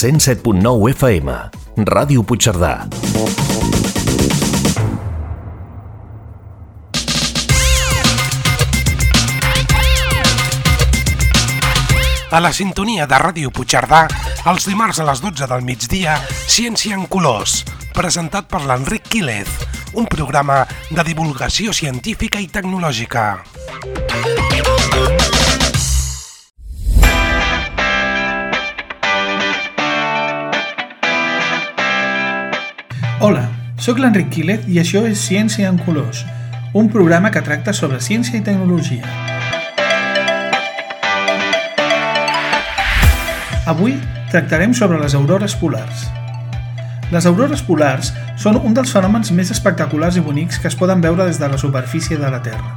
107.9 FM, Ràdio Puigcerdà. A la sintonia de Ràdio Puigcerdà, els dimarts a les 12 del migdia, Ciència en Colors, presentat per l'Enric Quílez, un programa de divulgació científica i tecnològica. Hola, sóc l'Enric Quílez i això és Ciència en Colors, un programa que tracta sobre ciència i tecnologia. Avui tractarem sobre les aurores polars. Les aurores polars són un dels fenòmens més espectaculars i bonics que es poden veure des de la superfície de la Terra.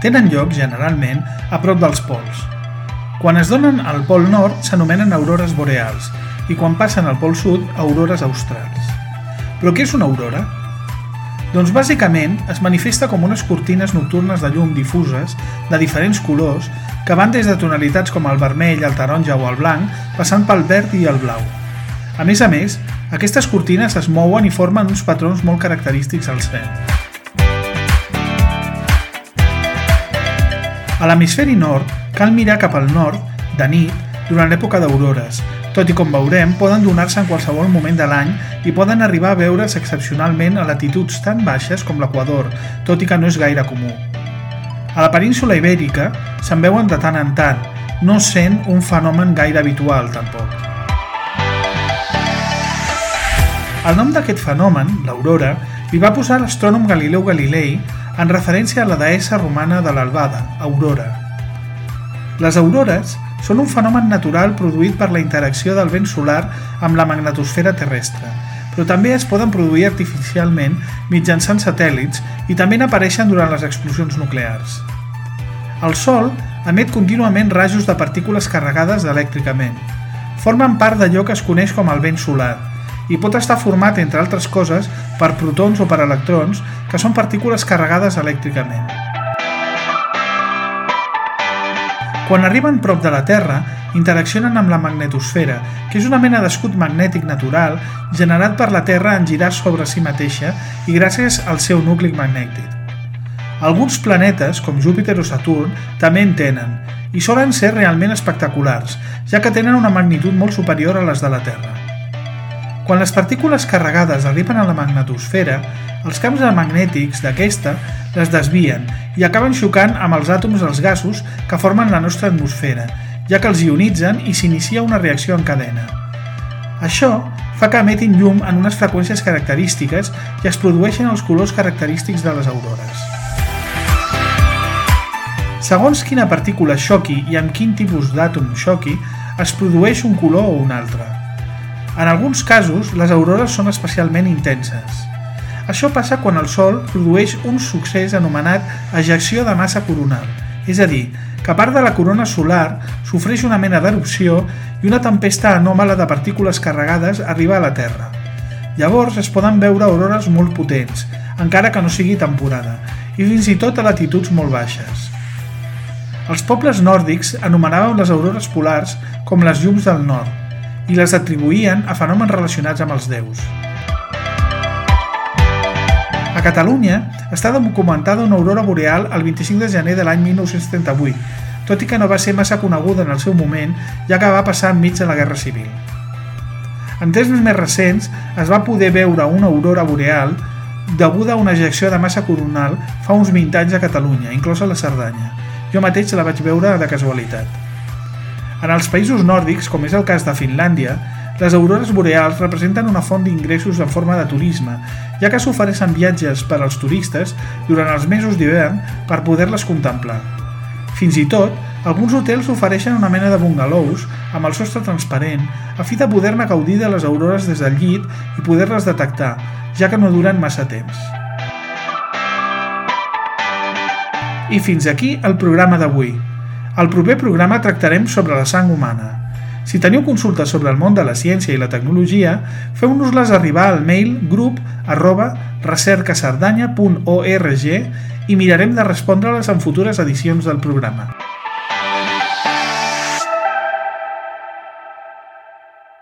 Tenen lloc, generalment, a prop dels pols. Quan es donen al pol nord s'anomenen aurores boreals i quan passen al pol sud, aurores australs. Però què és una aurora? Doncs bàsicament es manifesta com unes cortines nocturnes de llum difuses de diferents colors que van des de tonalitats com el vermell, el taronja o el blanc, passant pel verd i el blau. A més a més, aquestes cortines es mouen i formen uns patrons molt característics al cel. A l'hemisferi nord cal mirar cap al nord, de nit, durant l'època d'aurores, tot i com veurem, poden donar-se en qualsevol moment de l'any i poden arribar a veure's excepcionalment a latituds tan baixes com l'Equador, tot i que no és gaire comú. A la península ibèrica se'n veuen de tant en tant, no sent un fenomen gaire habitual, tampoc. El nom d'aquest fenomen, l'aurora, li va posar l'astrònom Galileu Galilei en referència a la deessa romana de l'albada, Aurora. Les aurores són un fenomen natural produït per la interacció del vent solar amb la magnetosfera terrestre, però també es poden produir artificialment mitjançant satèl·lits i també n'apareixen durant les explosions nuclears. El Sol emet contínuament rajos de partícules carregades elèctricament. Formen part d'allò que es coneix com el vent solar i pot estar format, entre altres coses, per protons o per electrons, que són partícules carregades elèctricament. Quan arriben prop de la Terra, interaccionen amb la magnetosfera, que és una mena d'escut magnètic natural generat per la Terra en girar sobre si mateixa i gràcies al seu nucli magnètic. Alguns planetes, com Júpiter o Saturn, també en tenen, i solen ser realment espectaculars, ja que tenen una magnitud molt superior a les de la Terra. Quan les partícules carregades arriben a la magnetosfera, els camps magnètics d'aquesta les desvien i acaben xocant amb els àtoms dels gasos que formen la nostra atmosfera, ja que els ionitzen i s'inicia una reacció en cadena. Això fa que emetin llum en unes freqüències característiques i es produeixen els colors característics de les aurores. Segons quina partícula xoqui i amb quin tipus d'àtom xoqui, es produeix un color o un altre. En alguns casos, les aurores són especialment intenses. Això passa quan el Sol produeix un succés anomenat ejecció de massa coronal, és a dir, que part de la corona solar sofreix una mena d'erupció i una tempesta anòmala de partícules carregades arriba a la Terra. Llavors es poden veure aurores molt potents, encara que no sigui temporada, i fins i tot a latituds molt baixes. Els pobles nòrdics anomenaven les aurores polars com les llums del nord i les atribuïen a fenòmens relacionats amb els déus. A Catalunya està documentada una aurora boreal el 25 de gener de l'any 1938, tot i que no va ser massa coneguda en el seu moment, ja que va passar enmig de la Guerra Civil. En temps més recents es va poder veure una aurora boreal deguda a una ejecció de massa coronal fa uns 20 anys a Catalunya, inclosa la Cerdanya. Jo mateix la vaig veure de casualitat. En els països nòrdics, com és el cas de Finlàndia, les aurores boreals representen una font d'ingressos en forma de turisme, ja que s'ofereixen viatges per als turistes durant els mesos d'hivern per poder-les contemplar. Fins i tot, alguns hotels ofereixen una mena de bungalows amb el sostre transparent a fi de poder-ne gaudir de les aurores des del llit i poder-les detectar, ja que no duren massa temps. I fins aquí el programa d'avui. Al proper programa tractarem sobre la sang humana. Si teniu consultes sobre el món de la ciència i la tecnologia, feu-nos-les arribar al mail grup arroba i mirarem de respondre-les en futures edicions del programa.